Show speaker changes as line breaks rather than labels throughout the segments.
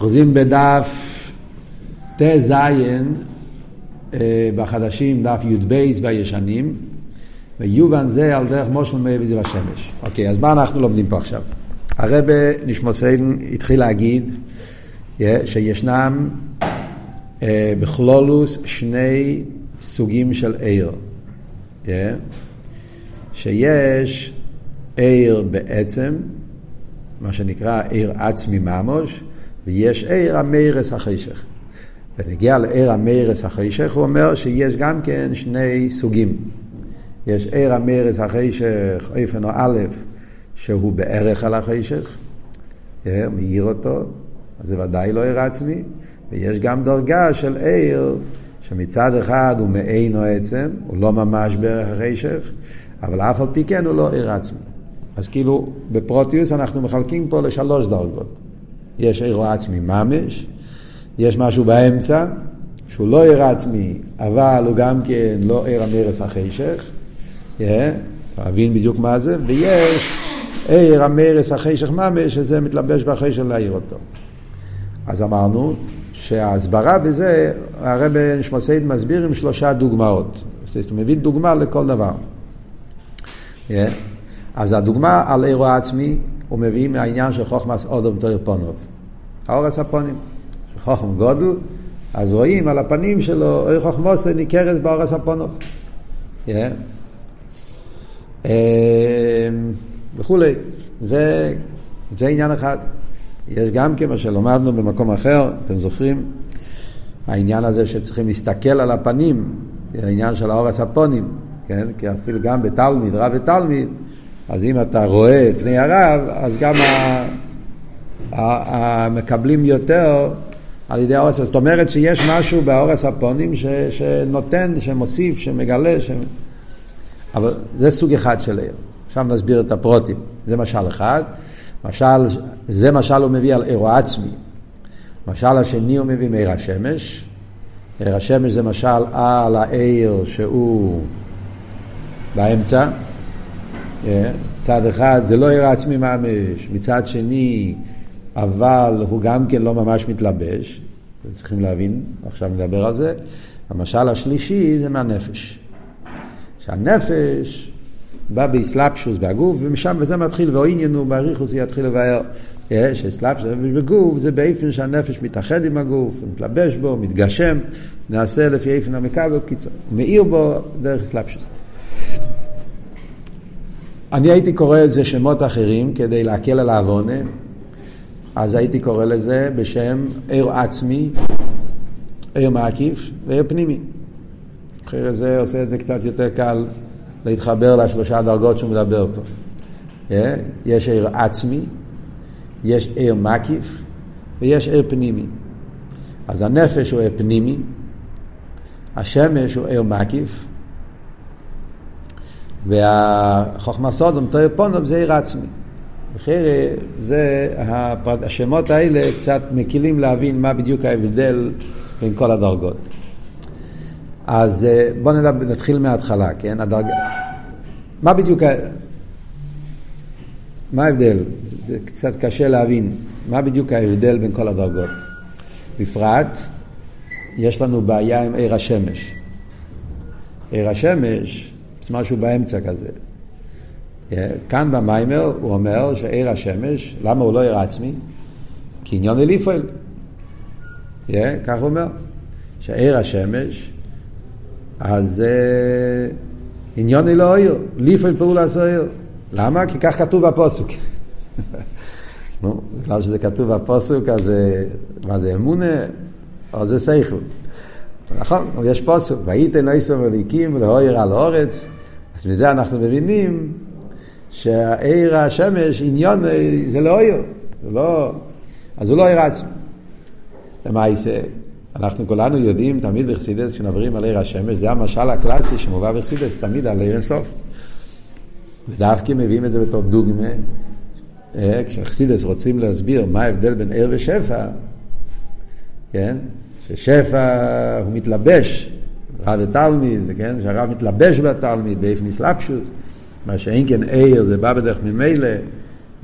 אוחזים בדף ט"ז אה, בחדשים, דף י"ב בישנים, ויובן זה על דרך מושל מאיר וזיו השמש. אוקיי, אז מה אנחנו לומדים פה עכשיו? הרבה נשמוסיין התחיל להגיד אה, שישנם אה, בכלולוס שני סוגים של עיר. שיש עיר בעצם, מה שנקרא עיר עצמי ממוש, ויש עיר המרס החשך. ונגיע לעיר המרס החשך, הוא אומר שיש גם כן שני סוגים. יש עיר המרס החשך, איפן או א', שהוא בערך על החשך, מאיר אותו, אז זה ודאי לא עיר עצמי, ויש גם דרגה של עיר, שמצד אחד הוא מעין או עצם, הוא לא ממש בערך החשך, אבל אף על פי כן הוא לא עיר עצמי. אז כאילו בפרוטיוס אנחנו מחלקים פה לשלוש דרגות. יש עיר עצמי ממש, יש משהו באמצע, שהוא לא עיר עצמי, אבל הוא גם כן לא עיר המרס החשך, להבין בדיוק מה זה, ויש עיר המרס החשך ממש, שזה מתלבש בחשך להעיר אותו. אז אמרנו שההסברה בזה, הרב נשמוסייד מסביר עם שלושה דוגמאות. זאת הוא מביא דוגמה לכל דבר. אז הדוגמה על עירו העצמי, הוא מביא מהעניין של חוכמס אודום תויר פונוב. האורס הפונים. חוכם גודל, אז רואים על הפנים שלו, אוי חוכמוסי ניכרס באורס הפונוב. אמ, וכולי. זה, עניין אחד. יש גם כמו שלמדנו במקום אחר, אתם זוכרים? העניין הזה שצריכים להסתכל על הפנים, העניין של האורס הפונים, כן? כי אפילו גם בתלמיד, רב ותלמיד, אז אם אתה רואה פני הרב, אז גם מקבלים יותר על ידי האורס. זאת אומרת שיש משהו באורס הפונים ש, שנותן, שמוסיף, שמגלה, ש... אבל זה סוג אחד של עיר. עכשיו נסביר את הפרוטים. זה משל אחד. משל, זה משל הוא מביא על עירו עצמי. משל השני הוא מביא מעיר השמש. עיר השמש זה משל על העיר שהוא באמצע. מצד אחד זה לא עיר עצמי ממש, מצד שני אבל הוא גם כן לא ממש מתלבש, צריכים להבין, עכשיו נדבר על זה. המשל השלישי זה מהנפש. שהנפש בא באסלאפשוס בגוף, ומשם, וזה מתחיל, והעניין הוא באריכוס יתחיל לבאר. יש אסלאפשוס בגוף, זה באיפן שהנפש מתאחד עם הגוף, מתלבש בו, מתגשם, נעשה לפי איפן המקבל, קיצור, מאיר בו דרך אסלאפשוס. אני הייתי קורא את זה שמות אחרים כדי להקל על העוונה. אז הייתי קורא לזה בשם עיר עצמי, עיר מקיף ועיר פנימי. אחרי זה עושה את זה קצת יותר קל להתחבר לשלושה דרגות שהוא מדבר פה. אה? יש עיר עצמי, יש עיר מקיף ויש עיר פנימי. אז הנפש הוא עיר פנימי, השמש הוא עיר מקיף, והחוכמה סודום, תויר פונוב זה עיר עצמי. אחרת, זה, השמות האלה קצת מקילים להבין מה בדיוק ההבדל בין כל הדרגות. אז אה, בואו נתחיל מההתחלה, כן? הדרג... מה בדיוק, מה ההבדל? זה קצת קשה להבין. מה בדיוק ההבדל בין כל הדרגות? בפרט, יש לנו בעיה עם עיר השמש. עיר השמש זה משהו באמצע כזה. כאן במיימר הוא אומר שעיר השמש, למה הוא לא עיר עצמי? כי עניון אליפואל. כך הוא אומר, שעיר השמש, אז uh, עניון לא עיר, ליפואל פעולה זו עיר. למה? כי כך כתוב בפוסוק. נו, בגלל שזה כתוב בפוסוק, אז מה זה אמונה או זה סייכל. נכון, יש פוסוק, וייתן עשר מליקים ולהויר על האורץ, אז מזה אנחנו מבינים שהעיר השמש, עניון, זה לא עיר, זה לא... אז הוא לא עיר עצמי. למעשה, אנחנו כולנו יודעים, תמיד בחסידס, כשמדברים על עיר השמש, זה המשל הקלאסי שמובא בחסידס, תמיד על עיר אינסוף. ודווקא מביאים את זה בתור דוגמה. אה, כשחסידס רוצים להסביר מה ההבדל בין עיר ושפע, כן? ששפע הוא מתלבש, רב ותלמיד, כן? שהרב מתלבש בתלמיד באיפן אסלאפשוס. מה שאין כן עיר, זה בא בדרך ממילא,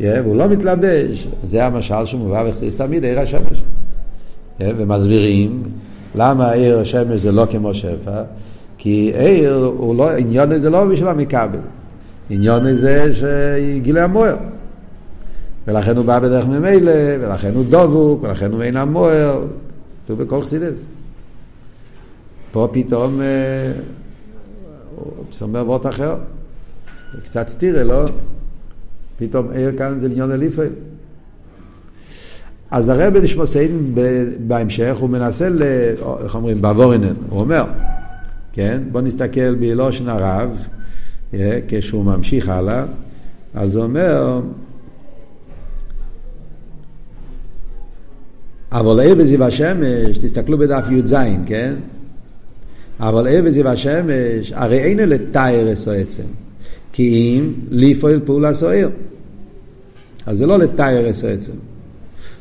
והוא לא מתלבש, זה המשל שמובא בחסיס תמיד עיר השמש. ומסבירים למה עיר השמש זה לא כמו שפע, כי עיר, הוא לא, עניון זה לא בשביל המכבל, עניון זה שגילה המוער. ולכן הוא בא בדרך ממילא, ולכן הוא דבוק, ולכן הוא אין המוער, כתוב בכל חסידס. פה פתאום אה, הוא אומר וורט אחר, קצת סטירה, לא? פתאום עיר כאן זה עניון אליפל. אז הרב נשמוסיין בהמשך, הוא מנסה, איך אומרים, בעבורנן, הוא אומר, כן, בוא נסתכל בלושן הרב, אה, כשהוא ממשיך הלאה, אז הוא אומר, אבל ער וזיו השמש, תסתכלו בדף י"ז, כן? אבל ער וזיו השמש, הרי אין לתאר אסו עצם, כי אם לפעול פעולה סוער. אז זה לא לתאר אסו עצם.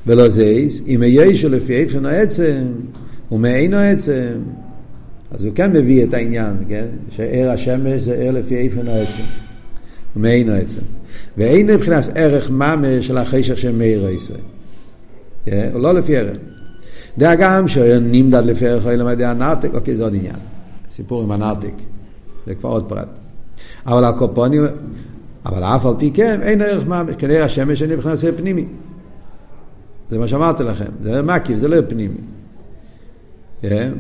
ולא זייס, אם ישו לפי איפן העצם, ומאינו עצם, אז הוא כן מביא את העניין, כן? שער השמש זה ער לפי איפן העצם, ומאינו עצם. ואין מבחינת ערך ממש של החשך של מאיר ישראל. כן? הוא לא לפי ערך. דעה גם שנמדד לפי ערך או למדי הנרתק, אוקיי, זה עוד עניין. סיפור עם הנרתק, זה כבר עוד פרט. אבל הקופונים, אבל אף על פי כן, אין ערך ממש, כנראה השמש אין מבחינת פנימי. זה מה שאמרתי לכם, זה מקיף, זה לא פנימי. כן?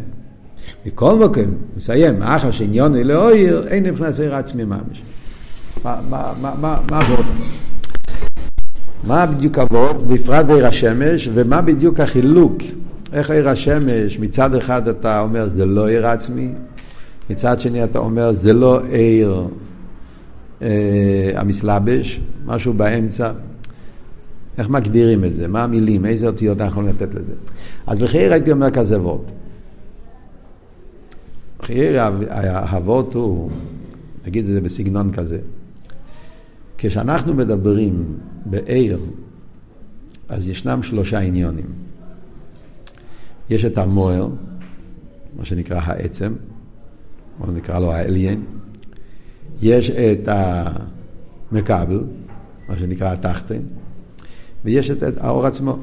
מכל מקום, מסיים, אחר שעניון לא עיר, אין מבחינת עיר עצמי ממש. מה עבוד? מה בדיוק עבוד, בפרט בעיר השמש, ומה בדיוק החילוק? איך עיר השמש, מצד אחד אתה אומר זה לא עיר עצמי, מצד שני אתה אומר זה לא עיר המסלבש, משהו באמצע. איך מגדירים את זה? מה המילים? איזה אותיות אנחנו יכולים לתת לזה? אז בחייר הייתי אומר כזה וורד. בחייר הוורד הוא, נגיד את זה בסגנון כזה. כשאנחנו מדברים בעיר, אז ישנם שלושה עניונים. יש את המוער, מה שנקרא העצם, בואו נקרא לו העליין. יש את המקבל, מה שנקרא התחתן. ויש את האור עצמו.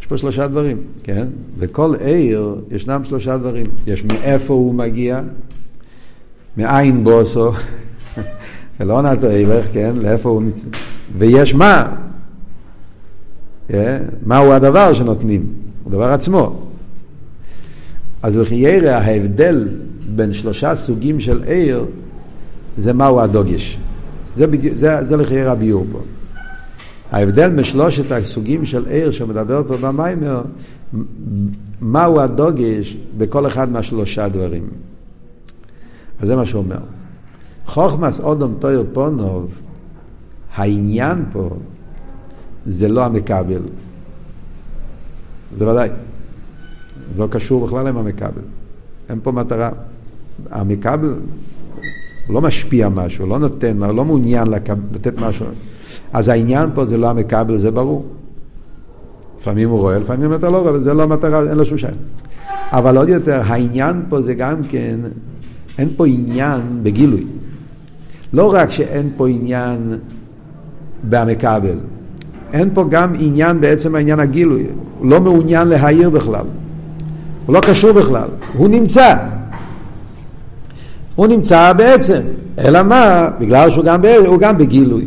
יש פה שלושה דברים, כן? וכל עיר ישנם שלושה דברים. יש מאיפה הוא מגיע, מאין בוסו, ולא נתו ערך, כן? לאיפה הוא נצא. ויש מה. כן? מהו הדבר שנותנים? הדבר עצמו. אז לחיירה ההבדל בין שלושה סוגים של עיר זה מהו הדוגש. זה, זה, זה לחיירה הביור פה. ההבדל משלושת הסוגים של עיר שמדבר פה במיימר, מהו הדוגש בכל אחד מהשלושה דברים. אז זה מה שהוא אומר. חוכמס אודום טויר פונוב, העניין פה זה לא המקבל. זה ודאי. זה לא קשור בכלל עם המקבל. אין פה מטרה. המקבל הוא לא משפיע משהו, לא נותן, לא מעוניין לתת משהו. אז העניין פה זה לא המקבל, זה ברור. לפעמים הוא רואה, לפעמים אתה לא רואה, זה לא מטרה, אין לו שום שם. אבל עוד יותר, העניין פה זה גם כן, אין פה עניין בגילוי. לא רק שאין פה עניין במקבל, אין פה גם עניין בעצם העניין הגילוי. הוא לא מעוניין להעיר בכלל. הוא לא קשור בכלל. הוא נמצא. הוא נמצא בעצם. אלא מה? בגלל שהוא גם, גם בגילוי.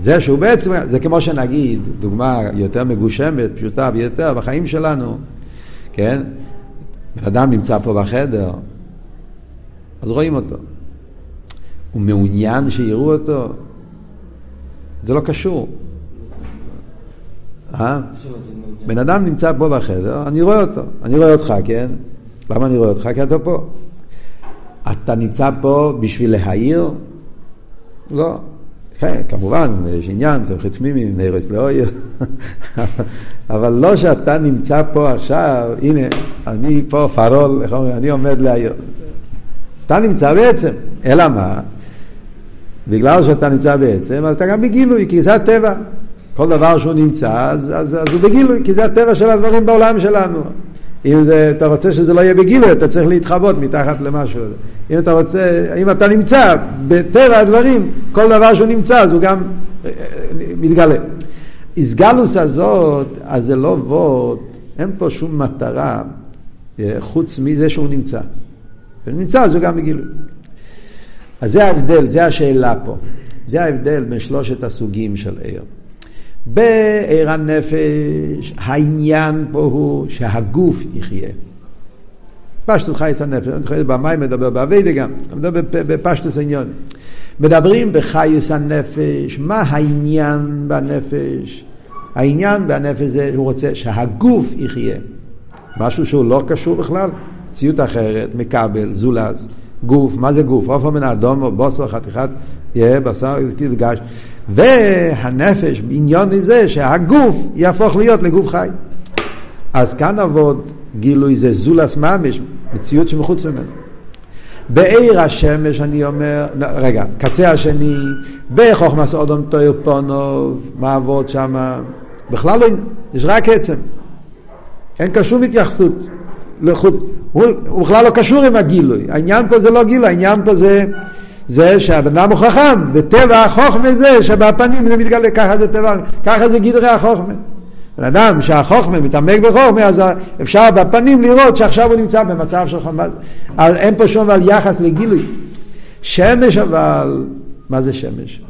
זה שהוא בעצם, זה כמו שנגיד, דוגמה יותר מגושמת, פשוטה ביותר, בחיים שלנו, כן? בן אדם נמצא פה בחדר, אז רואים אותו. הוא מעוניין שיראו אותו? זה לא קשור. אה? בן אדם נמצא פה בחדר, אני רואה אותו. אני רואה אותך, כן? למה אני רואה אותך? כי אתה פה. אתה נמצא פה בשביל להעיר? לא. כן, כמובן, יש עניין, תומכי תמימים, נרס לאויר, אבל לא שאתה נמצא פה עכשיו, הנה, אני פה פרול, אני עומד להעיר. אתה נמצא בעצם, אלא מה? בגלל שאתה נמצא בעצם, אז אתה גם בגילוי, כי זה הטבע. כל דבר שהוא נמצא, אז, אז, אז הוא בגילוי, כי זה הטבע של הדברים בעולם שלנו. אם זה, אתה רוצה שזה לא יהיה בגילוי, אתה צריך להתחבות מתחת למשהו. אם אתה רוצה, אם אתה נמצא בטבע הדברים, כל דבר שהוא נמצא, אז הוא גם אה, אה, מתגלה. איסגלוס הזאת, אז זה לא וורד, אין פה שום מטרה אה, חוץ מזה שהוא נמצא. הוא נמצא, אז הוא גם בגילוי. אז זה ההבדל, זה השאלה פה. זה ההבדל בין שלושת הסוגים של עיר. בעיר הנפש, העניין פה הוא שהגוף יחיה. פשטוס חייס הנפש, במים מדבר באביידה גם, מדבר בפשטוס העניין. מדברים בחיוס הנפש, מה העניין בנפש? העניין בנפש זה, הוא רוצה שהגוף יחיה. משהו שהוא לא קשור בכלל, ציות אחרת, מקבל, זולז. גוף, מה זה גוף? עופר מן האדום בוסר, חתיכת, יהיה בשר, כאילו גש. והנפש, בעניין הזה שהגוף יהפוך להיות לגוף חי. אז כאן עבוד גילוי זה זולס ממש, מציאות שמחוץ ממנו. בעיר השמש אני אומר, רגע, קצה השני, בחוכמס אודום תויר פונוב, מה עבוד שם? בכלל לא, יש רק עצם. אין כאן שום התייחסות. לחוץ, הוא, הוא בכלל לא קשור עם הגילוי. העניין פה זה לא גילוי, העניין פה זה, זה שהבן אדם הוא חכם, וטבע החוכמה זה שבפנים זה מתגלה, ככה זה טבע, ככה זה גדרי החוכמה. בן אדם שהחוכמה מתעמק בחוכמה, אז אפשר בפנים לראות שעכשיו הוא נמצא במצב של חוכמה. אז אין פה שום אבל יחס לגילוי. שמש אבל, מה זה שמש?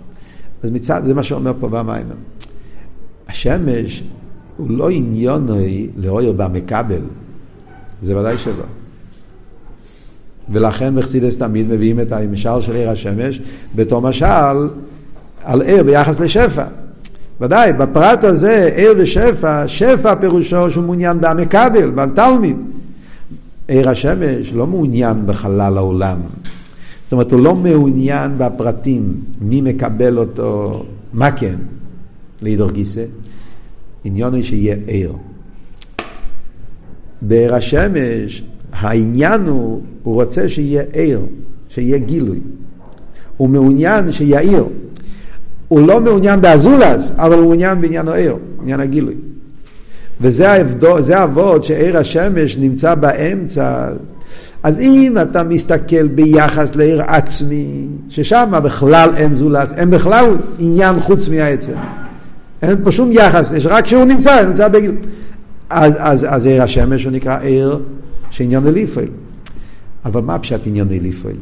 אז מצד, זה מה שאומר פה במים. השמש הוא לא עניוני לאויר במקבל, זה ודאי שלא. ולכן מחסידס תמיד מביאים את המשל של עיר השמש בתור משל על עיר ביחס לשפע. ודאי, בפרט הזה, עיר ושפע, שפע פירושו שהוא מעוניין במקבל, בתלמיד. עיר השמש לא מעוניין בחלל העולם. זאת אומרת, הוא לא מעוניין בפרטים, מי מקבל אותו, מה כן, להידור גיסא. עניון הוא שיהיה עיר. בעיר השמש, העניין הוא, הוא רוצה שיהיה עיר, שיהיה גילוי. הוא מעוניין שיעיר. הוא לא מעוניין באזולס, אבל הוא מעוניין בעניין העיר, עניין הגילוי. וזה העבדו, זה העבוד שעיר השמש נמצא באמצע. אז אם אתה מסתכל ביחס לעיר עצמי, ששם בכלל אין זולס, אין בכלל עניין חוץ מהעצם. אין פה שום יחס, יש רק שהוא נמצא, נמצא בגיל. אז, אז, אז עיר השמש הוא נקרא עיר שעניין אליפויל. אבל מה פשט עניין אליפויל?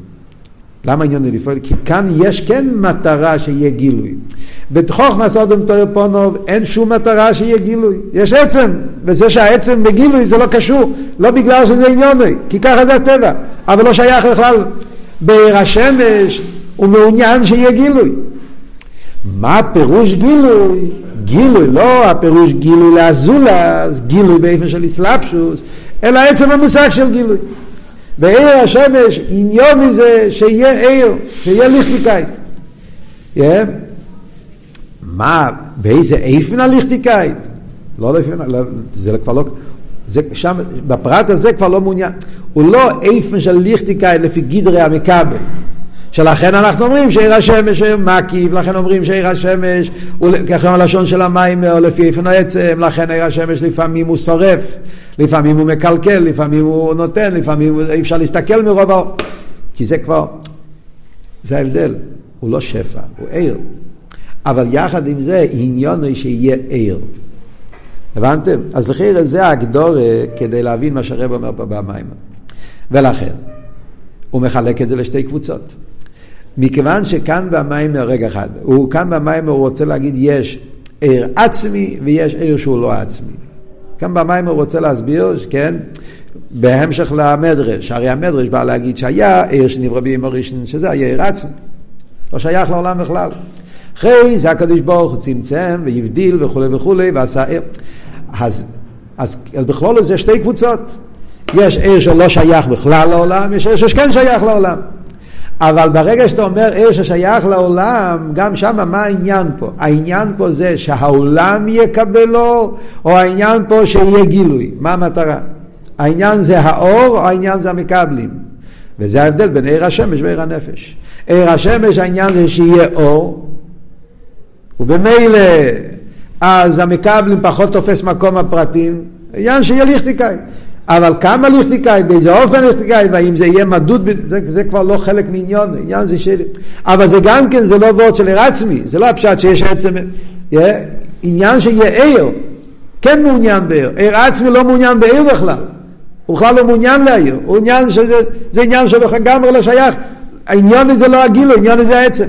למה עניין אליפויל? כי כאן יש כן מטרה שיהיה גילוי. בתוכך מסודם תויר פונוב אין שום מטרה שיהיה גילוי. יש עצם, וזה שהעצם בגילוי זה לא קשור, לא בגלל שזה עניוני, כי ככה זה הטבע, אבל לא שייך בכלל. בעיר השמש הוא מעוניין שיהיה גילוי. מה פירוש גילוי? גילוי, לא הפירוש גילוי לאזולס, גילוי באופן של אסלאפשוס, אלא עצם המושג של גילוי. בעיר השמש עניון מזה שיהיה עיר, שיהיה ליכטיקאית. Yeah. מה, באיזה איפן הליכטיקאית? לא לאיפן, לא, זה כבר לא, זה שם, בפרט הזה כבר לא מעוניין. הוא לא איפן של ליכטיקאית לפי גדרי המכבל. שלכן אנחנו אומרים שעיר השמש מקיף, לכן אומרים שעיר השמש הוא ככה הלשון של המים או לפי איפן העצם, לכן עיר השמש לפעמים הוא שורף, לפעמים הוא מקלקל, לפעמים הוא נותן, לפעמים אי אפשר להסתכל מרוב ה... כי זה כבר, זה ההבדל, הוא לא שפע, הוא עיר. אבל יחד עם זה עניון הוא שיהיה עיר. הבנתם? אז לכן זה הגדורה כדי להבין מה שהרב אומר פה במים. ולכן, הוא מחלק את זה לשתי קבוצות. מכיוון שכאן במים, רגע אחד, הוא כאן במים הוא רוצה להגיד יש עיר עצמי ויש עיר שהוא לא עצמי. כאן במים הוא רוצה להסביר, כן, בהמשך למדרש, הרי המדרש בא להגיד שהיה עיר שנברא בימי ראשון, שזה היה עיר עצמי, לא שייך לעולם בכלל. אחרי זה הקדוש ברוך הוא צמצם והבדיל וכולי וכולי ועשה עיר. אז, אז, אז בכלול זה שתי קבוצות. יש עיר שלא שייך בכלל לעולם, יש עיר שכן שייך לעולם. אבל ברגע שאתה אומר עיר ששייך לעולם, גם שם מה העניין פה? העניין פה זה שהעולם יקבל אור, או העניין פה שיהיה גילוי? מה המטרה? העניין זה האור, או העניין זה המקבלים? וזה ההבדל בין עיר השמש ועיר הנפש. עיר השמש העניין זה שיהיה אור, ובמילא אז המקבלים פחות תופס מקום הפרטים, עניין שיהיה ליכטיקאי. אבל כמה ליכטיקאי, באיזה אופן ליכטיקאי, והאם זה יהיה מדוד, זה, זה כבר לא חלק מעניין, עניין זה שלי. אבל זה גם כן, זה לא וורד של עצמי, זה לא הפשט שיש עצם, yeah, עניין שיהיה עיר, כן מעוניין בעיר. עיר עצמי לא מעוניין בעיר בכלל. הוא בכלל לא מעוניין לעיר. הוא עניין שזה זה עניין שלגמרי לא שייך. העניין הזה לא הגיל, העניין הזה העצם.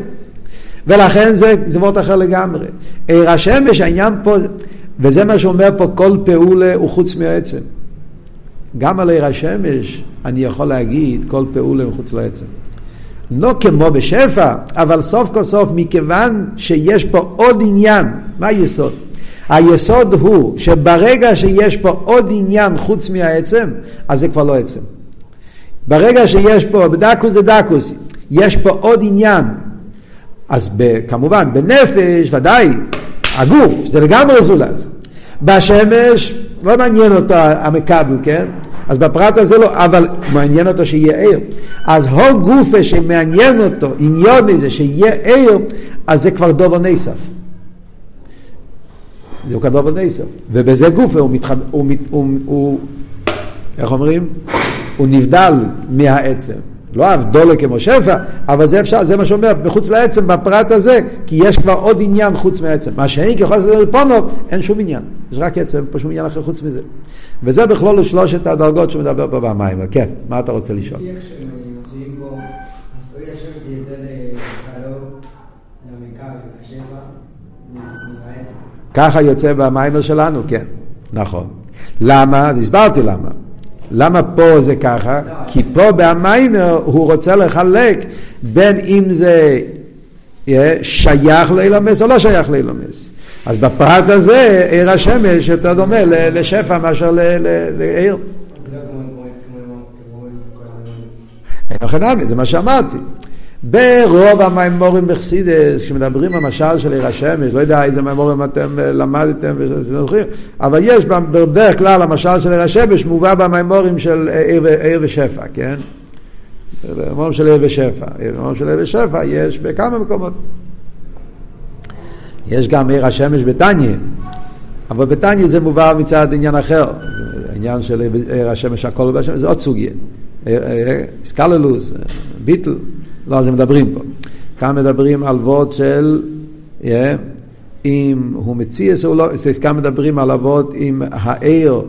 ולכן זה, זה וורט אחר לגמרי. עיר השמש, העניין פה, וזה מה שאומר פה, כל פעולה הוא חוץ מהעצם. גם על עיר השמש אני יכול להגיד כל פעולה מחוץ לעצם. לא כמו בשפע, אבל סוף כל סוף מכיוון שיש פה עוד עניין, מה היסוד? היסוד הוא שברגע שיש פה עוד עניין חוץ מהעצם, אז זה כבר לא עצם. ברגע שיש פה, בדקוס דדקוס, יש פה עוד עניין, אז ב, כמובן בנפש ודאי, הגוף, זה לגמרי זולז. בשמש לא מעניין אותו המקבל, כן? אז בפרט הזה לא, אבל מעניין אותו שיהיה ער. אז הו גופה שמעניין אותו, עניון איזה שיהיה ער, אז זה כבר דובו נסף. כבר דובו נסף. ובזה גופה הוא, מתחב, הוא, הוא, הוא, איך אומרים? הוא נבדל מהעצם. לא אבדולה כמו שפע, אבל זה אפשר, זה מה שאומר, מחוץ לעצם, בפרט הזה, כי יש כבר עוד עניין חוץ מהעצם. מה שאין ככל שזה פונו, אין שום עניין. יש רק עצם, פה שום עניין אחר חוץ מזה. וזה בכלול שלושת הדרגות שמדבר פה במים. כן, מה אתה רוצה לשאול? ככה יוצא במיימר שלנו, כן, נכון. למה? הסברתי למה. למה פה זה ככה? כי פה במיימר הוא רוצה לחלק בין אם זה שייך לאילומס או לא שייך לאילומס. אז בפרט הזה עיר השמש יותר דומה לשפע מאשר לעיר. אין זה מה שאמרתי. ברוב המימורים בחסידס, כשמדברים המשל של עיר השמש, לא יודע איזה מימורים אתם אה, למדתם וזוכרים, אבל יש בדרך כלל המשל של עיר השמש מובא במימורים של עיר, עיר ושפע, כן? במימורים של עיר ושפע. במימורים של עיר ושפע יש בכמה מקומות. יש גם עיר השמש בתניא, אבל בתניא זה מובא מצד עניין אחר. העניין של עיר השמש הכל בשמש זה עוד סוגיה. סקללוס, ביטל. לא על זה מדברים פה. כאן מדברים על וורד של, yeah, אם הוא מציע, או לא, כאן מדברים על אבות עם העיר,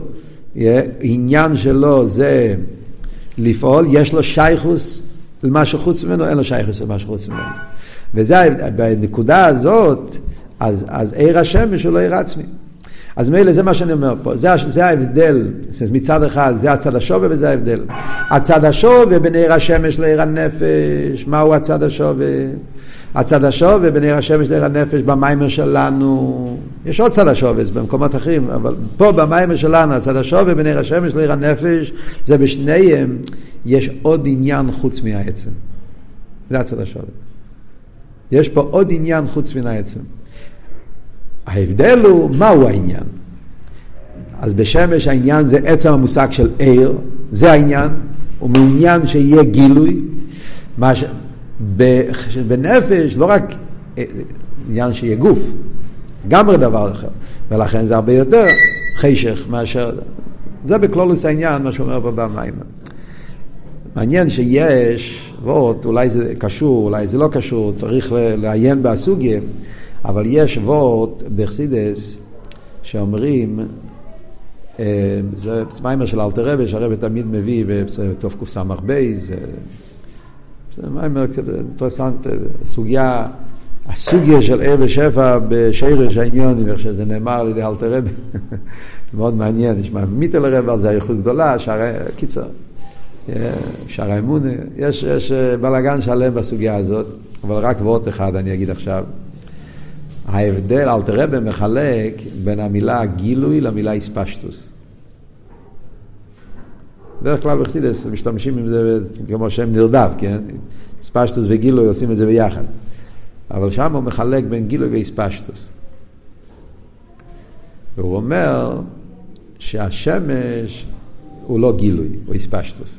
yeah, עניין שלו זה לפעול, יש לו שייכוס למה שחוץ ממנו, אין לו שייכוס למה שחוץ ממנו. וזה, בנקודה הזאת, אז, אז עיר השמש הוא לא עיר עצמי. אז מילא זה מה שאני אומר פה, זה, זה ההבדל, מצד אחד זה הצד השווה וזה ההבדל. הצד השווה בין עיר השמש לעיר הנפש, מהו הצד השווה? הצד השווה בין עיר השמש לעיר הנפש במיימר שלנו, יש עוד צד השווה במקומות אחרים, אבל פה במיימר שלנו, הצד השווה בין עיר השמש לעיר הנפש, זה בשניהם, יש עוד עניין חוץ מהעצם. זה הצד השווה. יש פה עוד עניין חוץ מן העצם. ההבדל הוא מהו העניין. אז בשמש העניין זה עצם המושג של עיר, זה העניין, הוא מעוניין שיהיה גילוי. ש... בנפש לא רק אה, עניין שיהיה גוף, לגמרי דבר אחר, ולכן זה הרבה יותר חשך מאשר... זה בכלולוס העניין, מה שאומר פה במים. מעניין שיש, ועוד, אולי זה קשור, אולי זה לא קשור, צריך לעיין בסוגיה. אבל יש וורט בחסידס שאומרים, אה, זה מיימר של אלתר רבי, שהרבי תמיד מביא בתוף קס"ב, זה מיימר אינטרסנט, סוגיה, הסוגיה של ער ושפע בשרש העניונים, איך שזה נאמר על ידי אלתר רבי, מאוד מעניין, נשמע מיטל הרב על זה אריכות גדולה, שערי, קיצר, אה, שער האמונה, יש, יש אה, בלאגן שלם בסוגיה הזאת, אבל רק וורט אחד אני אגיד עכשיו. ההבדל, אלתר רבי מחלק בין המילה גילוי למילה איספשטוס. בדרך כלל בחסידס משתמשים עם זה כמו שם נרדף, כן? איספשטוס וגילוי עושים את זה ביחד. אבל שם הוא מחלק בין גילוי ואיספשטוס. והוא אומר שהשמש הוא לא גילוי, הוא איספשטוס.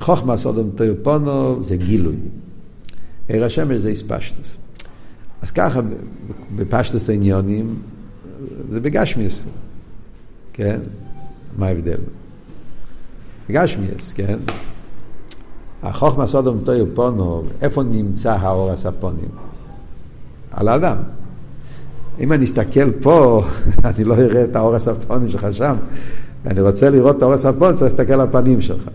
חוכמה סודום טריפונו זה גילוי. עיר השמש זה איספשטוס. אז ככה, בפשטוס העניונים, זה בגשמיאס, כן? מה ההבדל? בגשמיאס, כן? החוכמה סודום טויר פונו, איפה נמצא האור הספונים? על האדם. אם אני אסתכל פה, אני לא אראה את האור הספונים שלך שם. אני רוצה לראות את האור הספון, צריך להסתכל על הפנים שלך.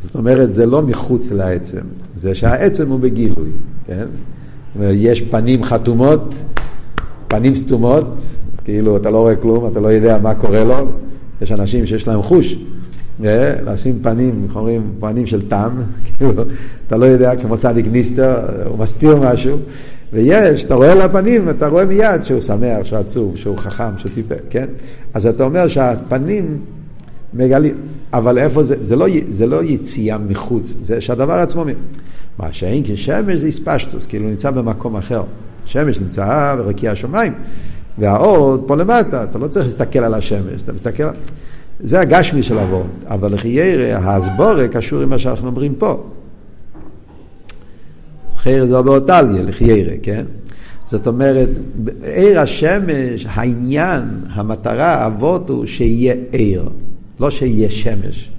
זאת אומרת, זה לא מחוץ לעצם, זה שהעצם הוא בגילוי, כן? יש פנים חתומות, פנים סתומות, כאילו אתה לא רואה כלום, אתה לא יודע מה קורה לו. יש אנשים שיש להם חוש, אה, לשים פנים, איך אומרים, פנים של טעם, כאילו, אתה לא יודע, כמו צדיק ניסטר, הוא מסתיר משהו, ויש, אתה רואה לפנים, אתה רואה מיד שהוא שמח, שהוא עצוב, שהוא חכם, שהוא טיפל, כן? אז אתה אומר שהפנים מגלים, אבל איפה זה, זה לא, זה לא יציאה מחוץ, זה שהדבר עצמו, מה שאין כשמש זה איספשטוס, כאילו נמצא במקום אחר. שמש נמצא ברקיע השמיים, והאור פה למטה, אתה לא צריך להסתכל על השמש, אתה מסתכל... זה הגשמי של אבות, אבל לחיירה, ההסבורה קשור עם מה שאנחנו אומרים פה. חייר זה באותליה, לחיירה, כן? זאת אומרת, עיר השמש, העניין, המטרה, אבות הוא שיהיה עיר, לא שיהיה שמש.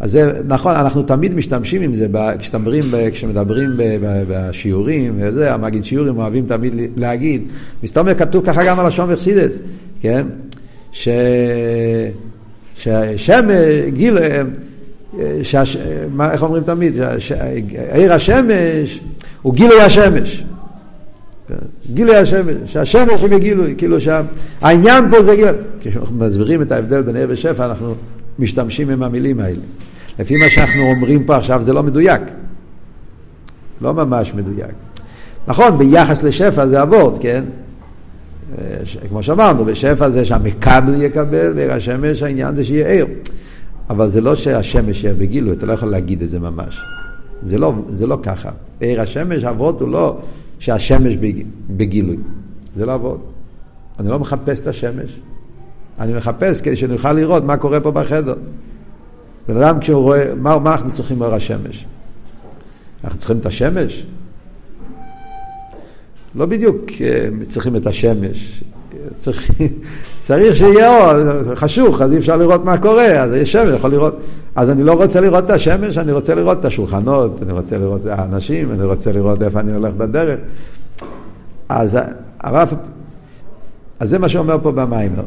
אז זה נכון, אנחנו תמיד משתמשים עם זה, כשמדברים, כשמדברים בשיעורים, וזה, המגיד שיעורים אוהבים תמיד להגיד, מסתובב כתוב ככה גם על השום וחסידס, כן? ש... שהשם, גיל, שהש... מה, איך אומרים תמיד? עיר השמש הוא גילוי השמש. גילוי השמש, שהשמש הוא בגילוי, כאילו שהעניין פה זה גילוי. כשאנחנו מסבירים את ההבדל בין עיר ושפע, אנחנו משתמשים עם המילים האלה. לפי מה שאנחנו אומרים פה עכשיו זה לא מדויק. לא ממש מדויק. נכון, ביחס לשפע זה אבות, כן? כמו שאמרנו, בשפע זה שהמקבל יקבל, ועיר השמש העניין זה שיהיה עיר. אבל זה לא שהשמש יהיה בגילוי, אתה לא יכול להגיד את זה ממש. זה לא, זה לא ככה. עיר השמש, אבות הוא לא שהשמש בגילוי. זה לא אבות. אני לא מחפש את השמש. אני מחפש כדי שנוכל לראות מה קורה פה בחדר. בן אדם כשהוא רואה, מה, מה אנחנו צריכים באור השמש? אנחנו צריכים את השמש? לא בדיוק אה, צריכים את השמש. צריך, צריך שיהיה אור, חשוך, אז אי אפשר לראות מה קורה, אז יש שמש, יכול לראות. אז אני לא רוצה לראות את השמש, אני רוצה לראות את השולחנות, אני רוצה לראות את האנשים, אני רוצה לראות איפה אני הולך בדרך. אז הרב, אז זה מה שאומר פה במיימר.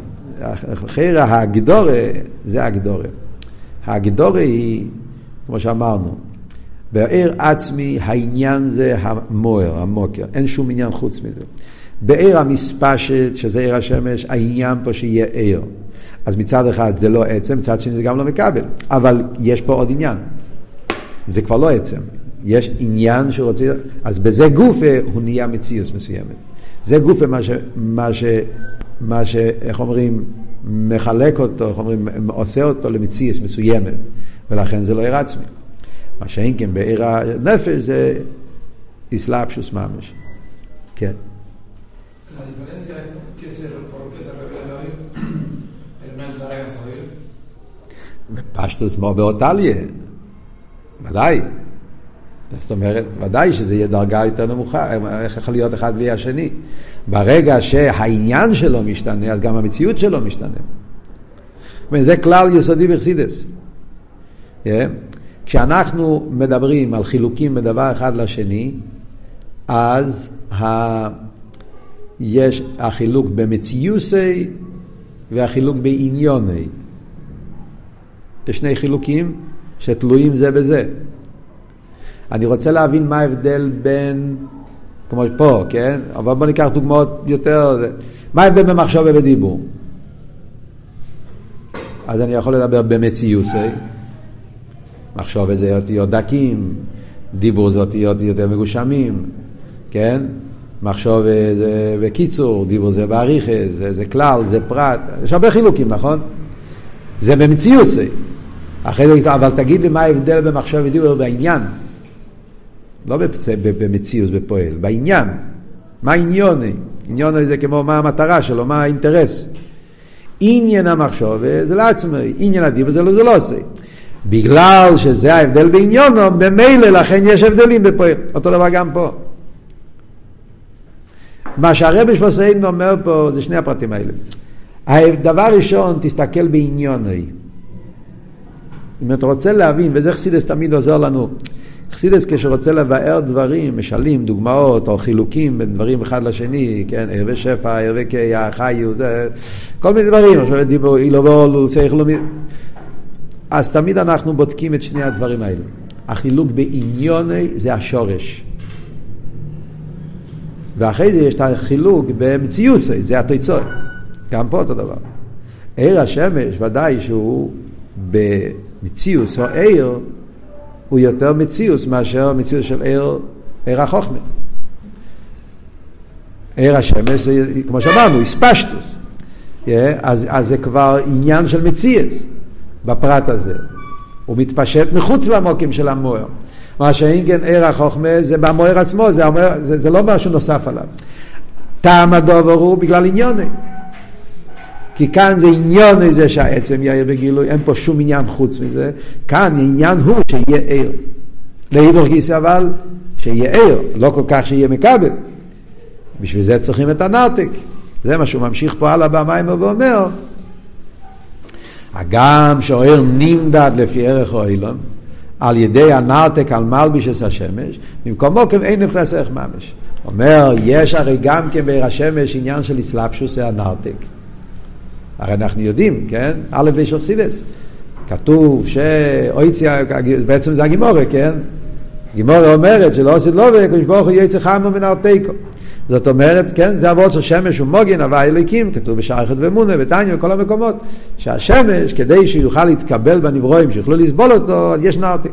חיירה הגדורה זה הגדורה. הגדורה היא, כמו שאמרנו, בעיר עצמי העניין זה המוער, המוקר, אין שום עניין חוץ מזה. בעיר המספשת, שזה עיר השמש, העניין פה שיהיה עיר. אז מצד אחד זה לא עצם, מצד שני זה גם לא מקבל. אבל יש פה עוד עניין. זה כבר לא עצם. יש עניין שרוצה... אז בזה גופה הוא נהיה מציאות מסוימת. זה גופה מה ש... מה ש... מה ש... איך אומרים? מחלק אותו, איך אומרים? עושה אותו למציאות מסוימת. ולכן זה לא עיר עצמי. מה שאין כן בעיר הנפש זה איסלאפשוס ממש. כן. פשטוס מו באותליה, ודאי. זאת אומרת, ודאי שזה יהיה דרגה יותר נמוכה, איך יכול להיות אחד בלי השני. ברגע שהעניין שלו משתנה, אז גם המציאות שלו משתנה. וזה כלל יסודי בחסידס. Yeah. כשאנחנו מדברים על חילוקים מדבר אחד לשני, אז ה... יש החילוק במציוסי והחילוק בעניוני. יש שני חילוקים שתלויים זה בזה. אני רוצה להבין מה ההבדל בין, כמו פה, כן? אבל בוא ניקח דוגמאות יותר, מה ההבדל בין מחשב ובדיבור? אז אני יכול לדבר במציוסי, מחשוב זה אותיות דקים, דיבור זה אותיות יותר מגושמים, כן? מחשוב זה בקיצור, דיבור זה באריכה, זה, זה כלל, זה פרט, יש הרבה חילוקים, נכון? זה במציאות. אחרי זה, אבל תגיד לי מה ההבדל במחשב ודיבור בעניין. לא במציאות, בפועל, בעניין. מה עניוני? עניוני זה כמו מה המטרה שלו, מה האינטרס. עניין המחשוב זה לעצמי, עניין הדיבור זה לא זה לא עושה. בגלל שזה ההבדל בעניונו, במילא לכן יש הבדלים בפועל. אותו דבר גם פה. מה שהרבי שמוסיין אומר פה זה שני הפרטים האלה. דבר ראשון, תסתכל בעניוני. אם אתה רוצה להבין, וזה חסידס תמיד עוזר לנו, חסידס כשרוצה לבאר דברים, משלים, דוגמאות, או חילוקים בין דברים אחד לשני, כן, ערבי שפע, ערבי קיה, חיו, זה, כל מיני דברים, עכשיו דיבור אילובולו, שייכלומי, אז תמיד אנחנו בודקים את שני הדברים האלה. החילוק בעניוני זה השורש. ואחרי זה יש את החילוק במציוסי, זה התוצאות. גם פה אותו דבר. עיר השמש, ודאי שהוא במציוס או עיר, הוא יותר מציוס מאשר מציוס של עיר, עיר החוכמה. עיר השמש זה, כמו שאמרנו, איספשטוס. Yeah, אז, אז זה כבר עניין של מציאס בפרט הזה. הוא מתפשט מחוץ למוקים של המוער. מה שאם כן עיר החוכמה זה במוער עצמו, זה, אומר, זה, זה לא משהו נוסף עליו. טעם הדובר הוא בגלל עניוני. כי כאן זה עניון זה שהעצם יאיר בגילוי, אין פה שום עניין חוץ מזה. כאן העניין הוא שיהיה ער. להידור גיסא אבל שיהיה ער, לא כל כך שיהיה מקבל. בשביל זה צריכים את הנרתק. זה מה שהוא ממשיך פה הלאה במים ואומר, הגם שאוהר נמדד לפי ערך אוהלון, על ידי הנרתק על מלבישס השמש, במקומו אין נכנס ערך ממש. אומר, יש הרי גם כן בעיר השמש עניין של אסלאפשוס, הנרתק. הרי אנחנו יודעים, כן? א' בישוך סידס. כתוב שאויציה, בעצם זה הגימורה, כן? הגימורה אומרת שלא עושה לא וקדוש ברוך הוא יצא חמו מן ארתיקו. זאת אומרת, כן, זה אבות של שמש ומוגן, הווה אליקים, כתוב אחד ומונה, ותניא, בכל המקומות, שהשמש, כדי שיוכל להתקבל בנברואים, שיוכלו לסבול אותו, אז יש נרתק.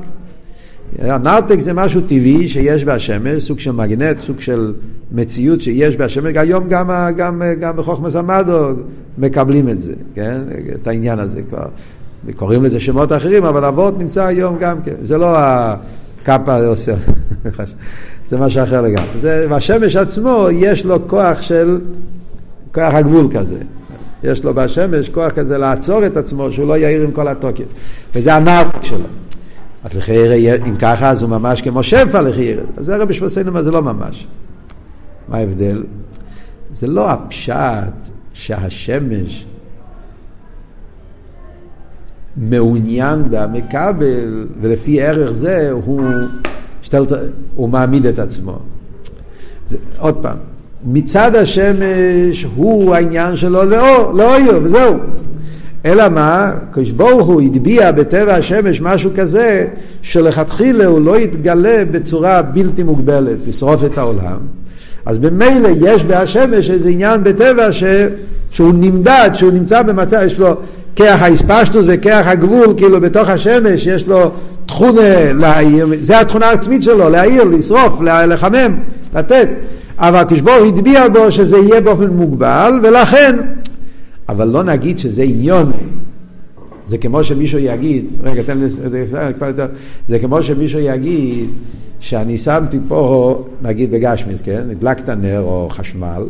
הנרתק זה משהו טבעי שיש בהשמש, סוג של מגנט, סוג של מציאות שיש בהשמש, היום גם, גם, גם בחוכמס המדו מקבלים את זה, כן? את העניין הזה כבר. קוראים לזה שמות אחרים, אבל אבות נמצא היום גם כן. זה לא הקאפה עושה, זה משהו אחר לגמרי. זה, והשמש עצמו, יש לו כוח של, כוח הגבול כזה. יש לו בשמש כוח כזה לעצור את עצמו, שהוא לא יאיר עם כל התוקף. וזה הנרתק שלו. אז לחיירה, אם ככה, אז הוא ממש כמו שפע לחיירה. אז זה רבי שבסיינו, זה לא ממש. מה ההבדל? זה לא הפשט שהשמש מעוניין והמקבל, ולפי ערך זה הוא, שתלת, הוא מעמיד את עצמו. זה, עוד פעם, מצד השמש הוא העניין שלו לאור, לאור, וזהו. אלא מה? קדוש ברוך הוא הטביע בטבע השמש משהו כזה שלכתחילה הוא לא יתגלה בצורה בלתי מוגבלת, לשרוף את העולם. אז במילא יש בהשמש איזה עניין בטבע ש... שהוא נמדד, שהוא נמצא במצב, יש לו כרך האספשטוס וכרך הגבול, כאילו בתוך השמש יש לו תכונה להעיר, זה התכונה העצמית שלו, להעיר, לשרוף, לחמם, לתת. אבל כשבור הטביע בו שזה יהיה באופן מוגבל, ולכן אבל לא נגיד שזה עניון. זה כמו שמישהו יגיד, רגע, תן לי, זה כמו שמישהו יגיד שאני שמתי פה, נגיד בגשמיס, כן? הדלקת נר או חשמל,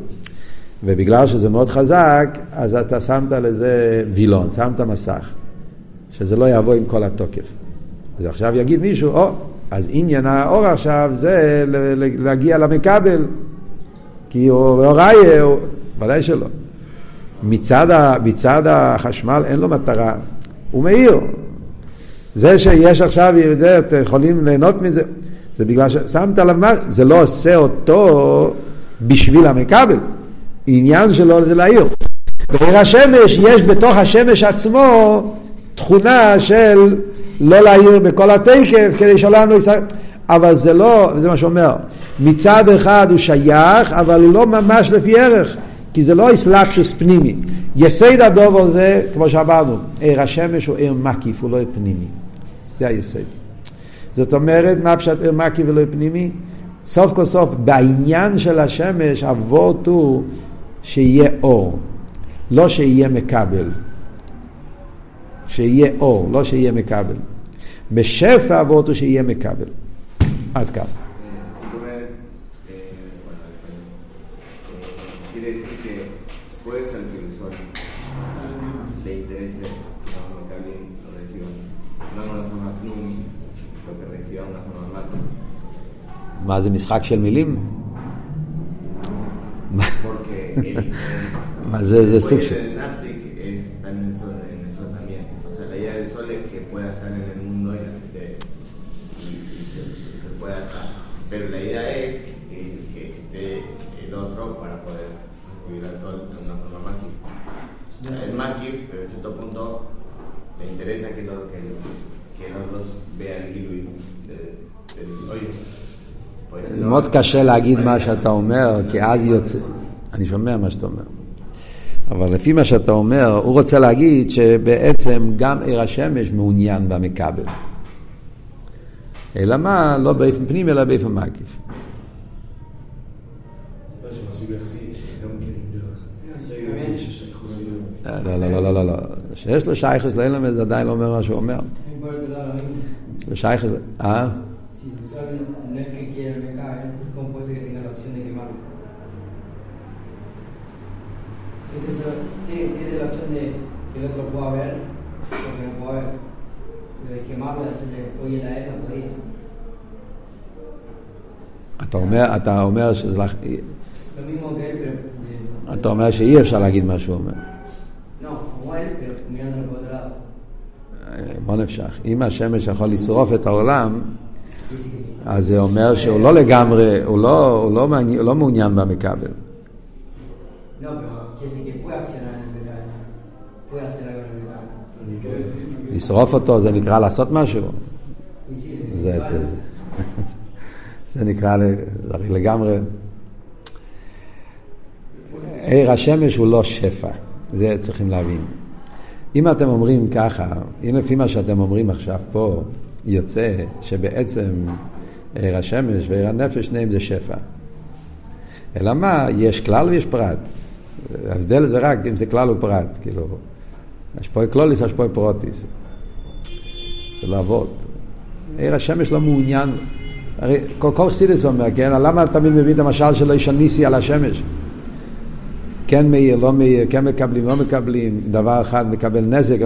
ובגלל שזה מאוד חזק, אז אתה שמת לזה וילון, שמת מסך, שזה לא יבוא עם כל התוקף. אז עכשיו יגיד מישהו, או, אז עניין האור עכשיו זה להגיע למכבל, כי הוא ראיה, ודאי שלא. מצד, ה, מצד החשמל אין לו מטרה, הוא מאיר. זה שיש עכשיו, אתם יכולים ליהנות מזה, זה בגלל ששמת עליו מה, זה לא עושה אותו בשביל המכבל. עניין שלו זה להעיר. בעיר השמש יש בתוך השמש עצמו תכונה של לא להעיר בכל התקף כדי שהעולם לא יסתכל. אבל זה לא, זה מה שאומר, מצד אחד הוא שייך, אבל הוא לא ממש לפי ערך. כי זה לא אסלאפשוס פנימי. יסד הדובר זה, כמו שאמרנו, עיר השמש הוא עיר מקיף, הוא לא עיר פנימי. זה היסד. זאת אומרת, מה פשט עיר מקיף ולא עיר פנימי? סוף כל סוף, בעניין של השמש, אבות הוא שיהיה אור, לא שיהיה מקבל. שיהיה אור, לא שיהיה מקבל. בשפע אבות הוא שיהיה מקבל. עד כאן. porque el sol puede ser náutico es en eso en
eso también. O sea la idea del sol es que pueda estar en el mundo y que se pueda estar. Pero la idea es que esté el otro para poder recibir al sol de una forma magica
es
magico pero cierto punto le interesa que los que los dos vean el diluvio No-
מאוד קשה להגיד מה שאתה אומר, כי אז יוצא... אני שומע מה שאתה אומר. אבל לפי מה שאתה אומר, הוא רוצה להגיד שבעצם גם עיר השמש מעוניין במכבל. אלא מה? לא באופן פנימי, אלא באופן מקיף. לא, לא, לא, לא, לא, לא. שיש לו שייכוס לאילם זה עדיין לא אומר מה שהוא אומר. יש לו שייכוס... אה?
Otro pueda ver, o que no pueda ver, lo de quemarlo y hacerle oye a él, no podía.
אתה אומר, אתה אומר שזה... לך- אתה אומר שאי אפשר להגיד מה שהוא אומר.
otro lado.
בוא נפשך. אם השמש יכול לשרוף את העולם. אז זה אומר שהוא לא לגמרי, הוא לא, הוא לא, מעניין, הוא לא מעוניין במכבל.
No,
לשרוף אותו זה נקרא לעשות משהו? זה. זה נקרא, לגמרי... עיר השמש הוא לא שפע, זה צריכים להבין. אם אתם אומרים ככה, אם לפי מה שאתם אומרים עכשיו פה, יוצא שבעצם עיר השמש ועיר הנפש שניהם זה שפע. אלא מה, יש כלל ויש פרט. ההבדל זה רק אם זה כלל ופרט, כאילו, קלוליס, יש פה פרוטיס. לעבוד. עיר השמש לא מעוניין, הרי כל, כל חסידס אומר, כן, למה תמיד מביא את המשל של איש הניסי על השמש? כן מאיר, לא מאיר, כן מקבלים, לא מקבלים, דבר אחד מקבל נזק.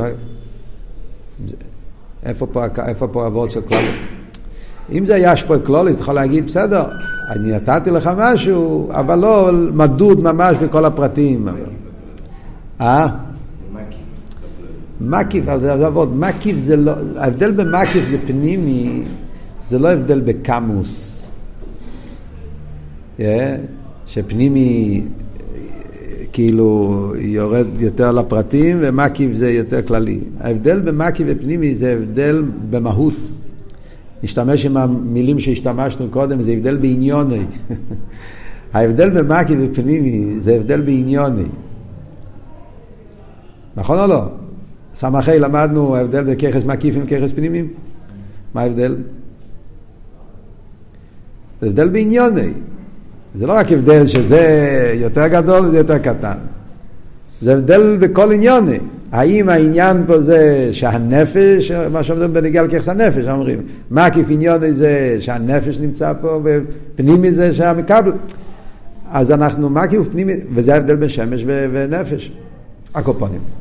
איפה פה, איפה פה הוורד של כלולית? אם זה היה שפוי כלולית, אתה יכול להגיד, בסדר, אני נתתי לך משהו, אבל לא מדוד ממש בכל הפרטים. אה? מקיף, אז זה עבוד, מקיף זה לא, ההבדל במקיף זה פנימי, זה לא הבדל בקמוס. אה? שפנימי כאילו יורד יותר לפרטים ומקיף זה יותר כללי. ההבדל במקיף ופנימי זה הבדל במהות. נשתמש עם המילים שהשתמשנו קודם, זה הבדל בעניוני. ההבדל במקיף ופנימי זה הבדל בעניוני. נכון או לא? סמכי למדנו ההבדל בין ככס מקיפים וככס פנימיים? מה ההבדל? זה הבדל בעניוני. זה לא רק הבדל שזה יותר גדול וזה יותר קטן. זה הבדל בכל עניוני. האם העניין פה זה שהנפש, מה שאומרים בנגיע לככס הנפש, אומרים, מקיף עניוני זה שהנפש נמצא פה, ופנימי זה שהמקבל. אז אנחנו מקיף פנימי, וזה ההבדל בין שמש ונפש. הקופונים.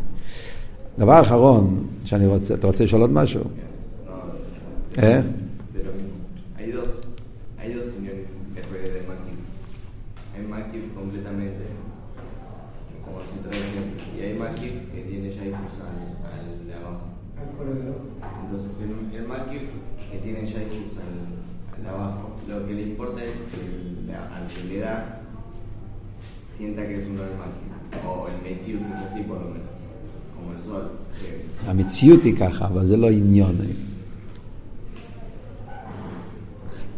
דבר אחרון שאני רוצה, אתה רוצה לשאול עוד משהו?
No,
המציאות היא ככה, אבל זה לא עניוני.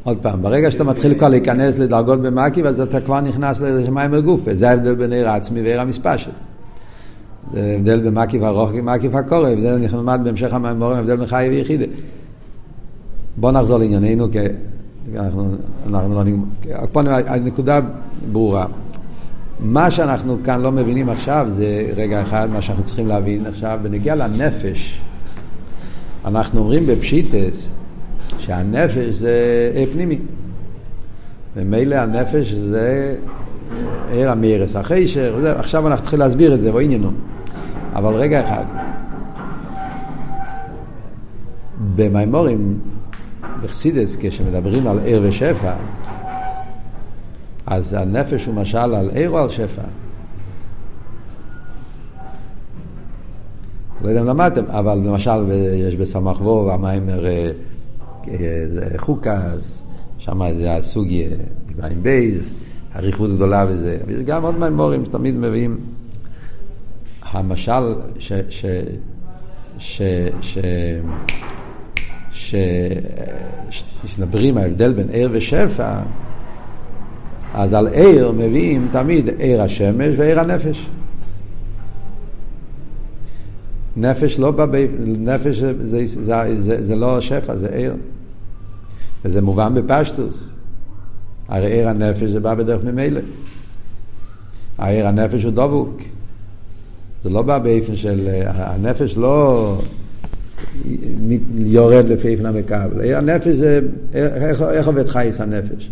עוד פעם, ברגע שאתה מתחיל כבר להיכנס לדרגות במקיף, אז אתה כבר נכנס לשמיים הגופה. זה ההבדל בין עיר העצמי ועיר המספשת. זה הבדל במקיף הרוח ומקיף הקורא, הבדל נחמד בהמשך המאמורים, הבדל בין חי ויחידה. בוא נחזור לענייננו, כי אנחנו, אנחנו לא נגמר. הנקודה ברורה. מה שאנחנו כאן לא מבינים עכשיו זה רגע אחד, מה שאנחנו צריכים להבין עכשיו, בנגיע לנפש, אנחנו אומרים בפשיטס שהנפש זה עיר פנימי. ומילא הנפש זה עיר המארס, אחרי ש... וזה, עכשיו אנחנו נתחיל להסביר את זה, בוא עניינו. אבל רגע אחד, במימורים, בחסידס, כשמדברים על עיר ושפע, אז הנפש הוא משל על עיר או על שפע? לא יודע אם למדתם, אבל למשל יש בסמ"ך וו, המיימר אה, אה, חוקס, שם זה הסוגיה, עם בייז, אריכות גדולה וזה. ויש גם עוד מימורים שתמיד מביאים. המשל ש... ש... ש... ש... ש... שמדברים ההבדל בין עיר ושפע, אז על עיר מביאים תמיד עיר השמש ועיר הנפש. נפש לא בא, ב... נפש זה, זה, זה, זה, זה לא שפע, זה עיר. וזה מובן בפשטוס. הרי עיר הנפש זה בא בדרך ממילא. העיר הנפש הוא דבוק. זה לא בא באופן של... הנפש לא יורד לפי איפן המקבל. הנפש זה... איך, איך עובד חייס הנפש?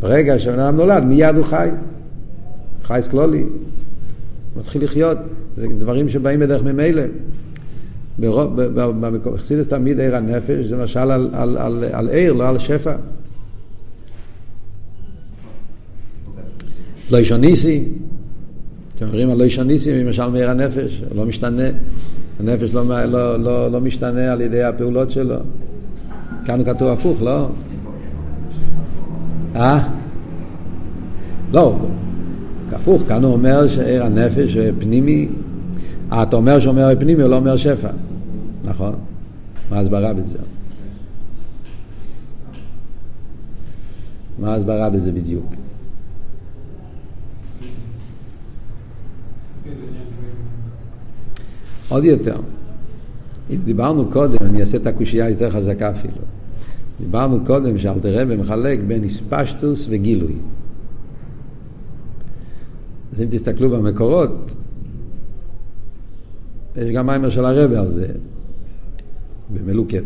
ברגע שהאדם נולד, מיד הוא חי. חייס כלולי. מתחיל לחיות. זה דברים שבאים בדרך ממילא. בחסידס תמיד עיר הנפש זה משל על, על, על, על עיר, לא על שפע. לא ישוניסי, אתם אומרים על לא ישוניסי, למשל מעיר הנפש, לא משתנה. הנפש לא, לא, לא, לא משתנה על ידי הפעולות שלו. כאן הוא כתוב הפוך, לא? אה? לא, הפוך, כאן הוא אומר שעיר הנפש פנימי, אה, אתה אומר שהוא אומר פנימי, הוא לא אומר שפע, נכון? מה ההסברה בזה? מה ההסברה בזה בדיוק? עוד יותר, אם דיברנו קודם, אני אעשה את הקושייה יותר חזקה אפילו. דיברנו קודם שאלתר רבי מחלק בין איספשטוס וגילוי. אז אם תסתכלו במקורות, יש גם מיימר של הרבי על זה, במלוקת.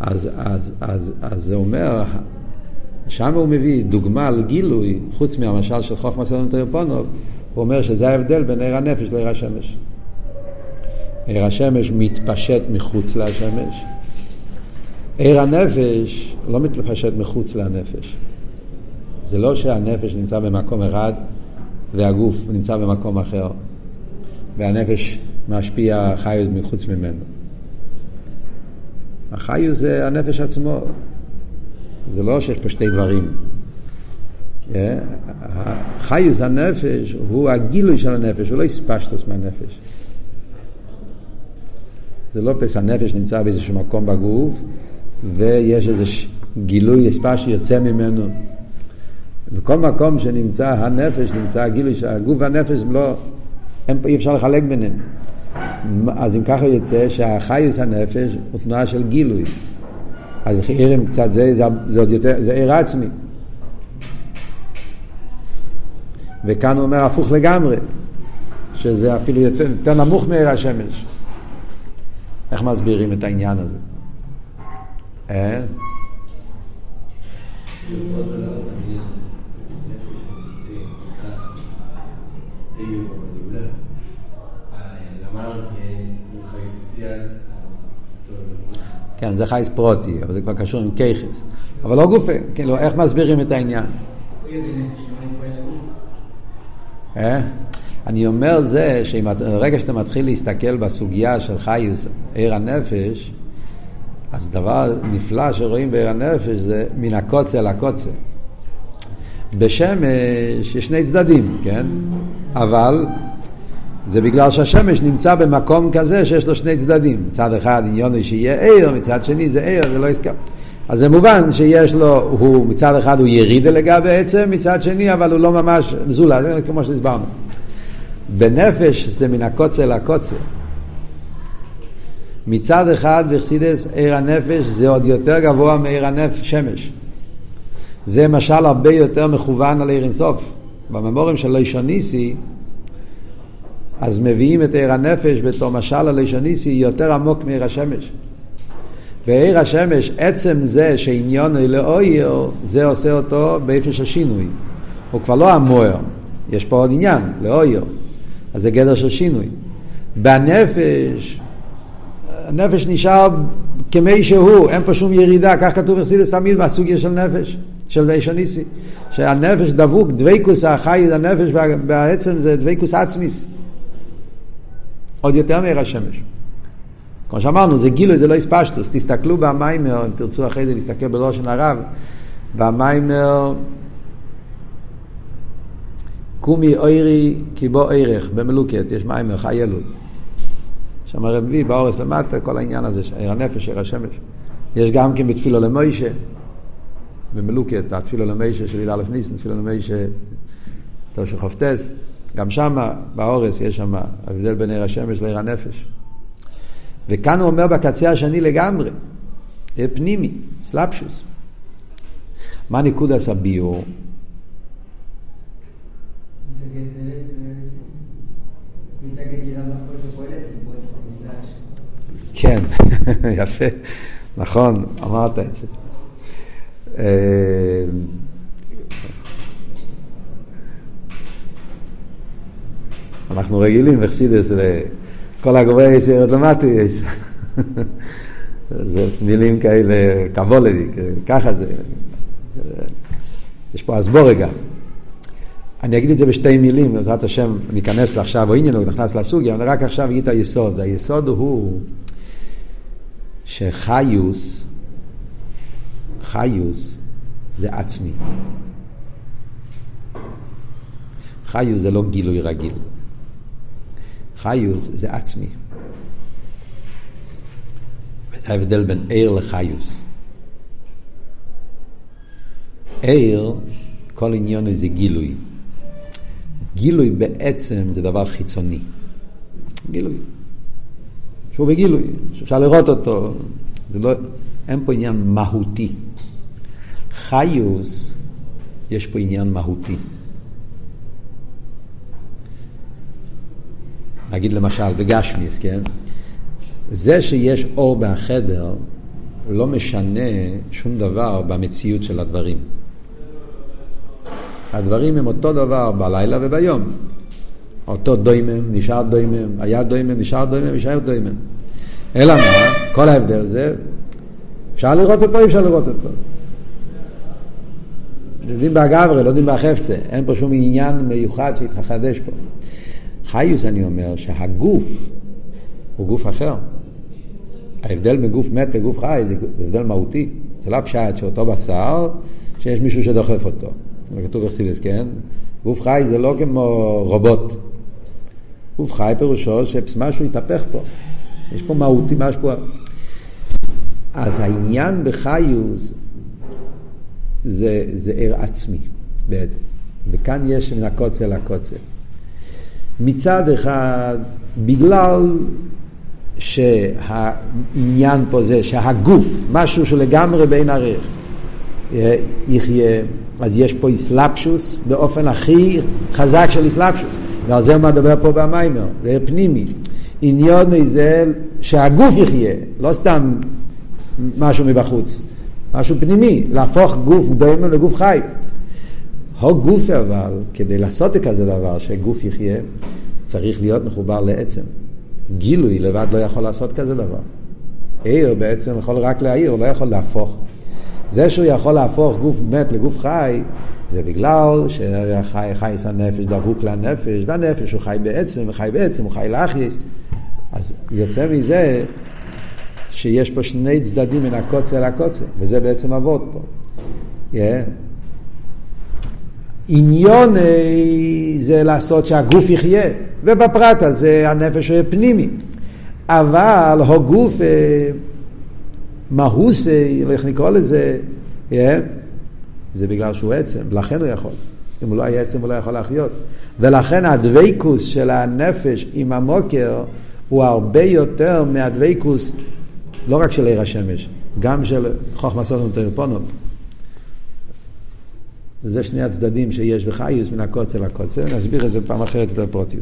אז, אז, אז, אז זה אומר, שם הוא מביא דוגמה על גילוי, חוץ מהמשל של חוכמה סלון טריפונוב, הוא אומר שזה ההבדל בין עיר הנפש לעיר השמש. עיר השמש מתפשט מחוץ לשמש. עיר הנפש לא מתפשט מחוץ לנפש. זה לא שהנפש נמצא במקום אחד והגוף נמצא במקום אחר, והנפש משפיע חיוס מחוץ ממנו. החיוס זה הנפש עצמו, זה לא שיש פה שתי דברים. אה? חיוס הנפש הוא הגילוי של הנפש, הוא לא הספשטוס מהנפש. זה לא פס הנפש נמצא באיזשהו מקום בגוף ויש איזה גילוי הספש שיוצא ממנו. בכל מקום שנמצא הנפש, נמצא הגילוי שהגוף והנפש לא, אין, אי אפשר לחלק ביניהם. אז אם ככה יוצא שהחייס הנפש הוא תנועה של גילוי. אז עירים קצת זה, זה, זה עוד יותר, זה עיר עצמי. וכאן הוא אומר הפוך לגמרי, שזה אפילו יותר, יותר נמוך מעיר השמש. איך מסבירים את העניין הזה? כן, זה חייס פרוטי, אבל זה כבר קשור עם כיכס. אבל לא גופה, כאילו, איך מסבירים את העניין? אה? אני אומר זה שברגע שאתה מתחיל להסתכל בסוגיה של חיוס עיר הנפש, אז דבר נפלא שרואים בעיר הנפש זה מן הקוצה לקוצה. בשמש יש שני צדדים, כן? אבל זה בגלל שהשמש נמצא במקום כזה שיש לו שני צדדים. מצד אחד עניון שיהיה עיר, מצד שני זה עיר, זה לא הסכם. אז זה מובן שיש לו, הוא מצד אחד הוא ירידה לגבי עצם, מצד שני אבל הוא לא ממש זולה, זה כמו שהסברנו. בנפש זה מן הקוצר לקוצר. מצד אחד בחסידס עיר הנפש זה עוד יותר גבוה מעיר הנפש, שמש. זה משל הרבה יותר מכוון על עיר אינסוף. בממורים של לישוניסי, אז מביאים את עיר הנפש בתור משל על לישוניסי יותר עמוק מעיר השמש. ועיר השמש, עצם זה שעניון לאויר, זה עושה אותו באיפה של שינוי. הוא כבר לא המוער, יש פה עוד עניין, לאויר. אז זה גדר של שינוי. בנפש, הנפש נשאר כמי שהוא, אין פה שום ירידה, כך כתוב בחסידס תמיד מהסוגיה של נפש, של דישא ניסי. שהנפש דבוק, דבקוס החי, הנפש בעצם זה דבקוס עצמיס. עוד יותר מעיר השמש. כמו שאמרנו, זה גילוי, זה לא הספשטוס. תסתכלו במיימר, אם תרצו אחרי זה להסתכל בראשון הרב, במיימר קומי אוירי כי בו ערך, במלוקת, יש מים חי אלול. שם הרב מביא באורס למטה כל העניין הזה, עיר הנפש, עיר השמש. יש גם כן בתפילו למוישה, במלוקת, התפילו למוישה של י"א ניסן, תפילו למוישה, תושע חופטס, גם שם באורס יש שם הבדל בין עיר השמש לעיר הנפש. וכאן הוא אומר בקצה השני לגמרי, פנימי, סלפשוס. מה נקודס הביור? כן, יפה, נכון, אמרת את זה. אה, אנחנו רגילים, אכסידס, כל הגבוהי יש ירד למטה יש. זה מילים כאלה, קבולדי, ככה זה. יש פה אסבור רגע. אני אגיד את זה בשתי מילים, בעזרת השם ניכנס עכשיו, או עניין, נכנס לסוגיה, אני רק עכשיו אגיד את היסוד. היסוד הוא שחיוס, חיוס זה עצמי. חיוס זה לא גילוי רגיל. חיוס זה עצמי. וזה ההבדל בין עיר לחיוס. עיר, כל עניון זה גילוי. גילוי בעצם זה דבר חיצוני. גילוי. שהוא בגילוי, שאפשר לראות אותו. לא, אין פה עניין מהותי. חיוס, יש פה עניין מהותי. נגיד למשל בגשמיס, כן? זה שיש אור בחדר לא משנה שום דבר במציאות של הדברים. הדברים הם אותו דבר בלילה וביום. אותו דוימם, נשאר דוימם, היה דוימם, נשאר דוימם, נשאר דוימם. אלא מה? כל ההבדל זה, אפשר לראות אותו, אפשר לראות אותו. יודעים באגברי, לא יודעים בחפצה. אין פה שום עניין מיוחד שהתחדש פה. חיוס, אני אומר, שהגוף הוא גוף אחר. ההבדל מגוף מת לגוף חי זה הבדל מהותי. זה לא פשט שאותו בשר, שיש מישהו שדוחף אותו. זה כתוב בחסידס, כן? גוף חי זה לא כמו רובוט. גוף חי פירושו שמשהו התהפך פה. יש פה מהותי, משהו פה... אז העניין בחיוס זה, זה ער עצמי בעצם. וכאן יש מן הקוצר לקוצר. מצד אחד, בגלל שהעניין פה זה שהגוף, משהו שלגמרי בין ערך, יחיה, אז יש פה איסלפשוס באופן הכי חזק של איסלפשוס. ועל זה הוא מדבר פה במיימר, זה פנימי. עניון זה שהגוף יחיה, לא סתם משהו מבחוץ, משהו פנימי, להפוך גוף דומה לגוף חי. הו גוף אבל, כדי לעשות כזה דבר, שגוף יחיה, צריך להיות מחובר לעצם. גילוי לבד לא יכול לעשות כזה דבר. עיר בעצם יכול רק להעיר, לא יכול להפוך. זה שהוא יכול להפוך גוף מת לגוף חי, זה בגלל שחי חייס הנפש דבוק לנפש, והנפש הוא חי בעצם, וחי בעצם, הוא חי לאחייס. אז יוצא מזה שיש פה שני צדדים מן הקוצר לקוצר, וזה בעצם אבות פה. Yeah. עניון זה לעשות שהגוף יחיה, ובפרט הזה הנפש הוא פנימי. אבל הגוף מהוס, איך נקרא לזה, yeah, זה בגלל שהוא עצם, לכן הוא יכול. אם הוא לא היה עצם הוא לא יכול להחיות. ולכן הדבקוס של הנפש עם המוקר הוא הרבה יותר מהדבקוס, לא רק של עיר השמש, גם של חוכמה סוסום טריפונות. וזה שני הצדדים שיש בחיוס מן הקוצר לקוצר, נסביר את זה פעם אחרת יותר פרוטיות.